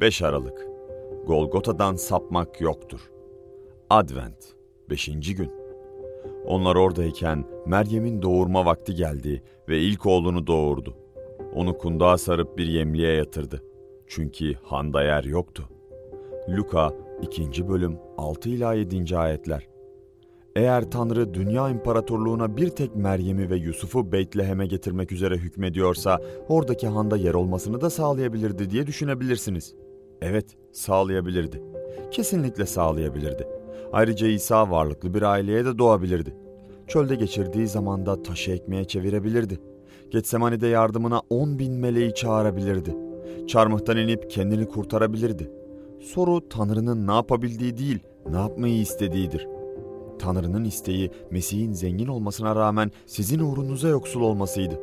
5 Aralık Golgota'dan sapmak yoktur. Advent 5. gün Onlar oradayken Meryem'in doğurma vakti geldi ve ilk oğlunu doğurdu. Onu kundağa sarıp bir yemliğe yatırdı. Çünkü handa yer yoktu. Luka 2. bölüm 6 ila 7. ayetler. Eğer Tanrı dünya imparatorluğuna bir tek Meryem'i ve Yusuf'u Beytlehem'e getirmek üzere hükmediyorsa oradaki handa yer olmasını da sağlayabilirdi diye düşünebilirsiniz. Evet, sağlayabilirdi. Kesinlikle sağlayabilirdi. Ayrıca İsa varlıklı bir aileye de doğabilirdi. Çölde geçirdiği zamanda taşı ekmeğe çevirebilirdi. Getsemani'de yardımına on bin meleği çağırabilirdi. Çarmıhtan inip kendini kurtarabilirdi. Soru Tanrı'nın ne yapabildiği değil, ne yapmayı istediğidir. Tanrı'nın isteği Mesih'in zengin olmasına rağmen sizin uğrunuza yoksul olmasıydı.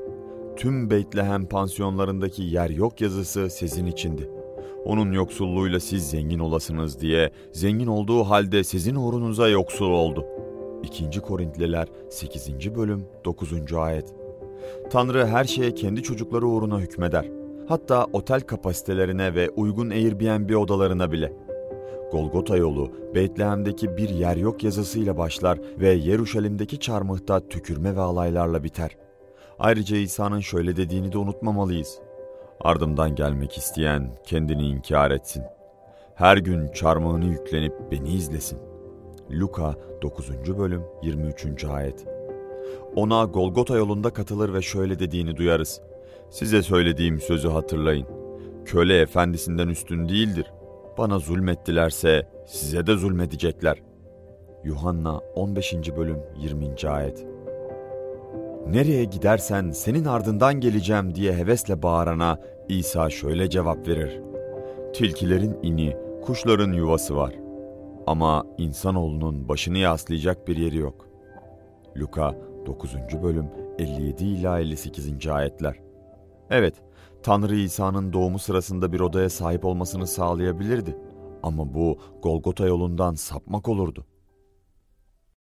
Tüm Beytlehem pansiyonlarındaki yer yok yazısı sizin içindi. Onun yoksulluğuyla siz zengin olasınız diye zengin olduğu halde sizin uğrunuza yoksul oldu. 2. Korintliler 8. bölüm 9. ayet. Tanrı her şeye kendi çocukları uğruna hükmeder. Hatta otel kapasitelerine ve uygun Airbnb odalarına bile. Golgota yolu Betlehem'deki bir yer yok yazısıyla başlar ve Yeruşalim'deki çarmıhta tükürme ve alaylarla biter. Ayrıca İsa'nın şöyle dediğini de unutmamalıyız. Ardımdan gelmek isteyen kendini inkar etsin. Her gün çarmıhını yüklenip beni izlesin. Luka 9. bölüm 23. ayet. Ona Golgota yolunda katılır ve şöyle dediğini duyarız. Size söylediğim sözü hatırlayın. Köle efendisinden üstün değildir. Bana zulmettilerse size de zulmedecekler. Yuhanna 15. bölüm 20. ayet. Nereye gidersen senin ardından geleceğim diye hevesle bağırana İsa şöyle cevap verir. Tilkilerin ini, kuşların yuvası var. Ama insanoğlunun başını yaslayacak bir yeri yok. Luka 9. bölüm 57 ila 58. ayetler. Evet, Tanrı İsa'nın doğumu sırasında bir odaya sahip olmasını sağlayabilirdi. Ama bu Golgota yolundan sapmak olurdu.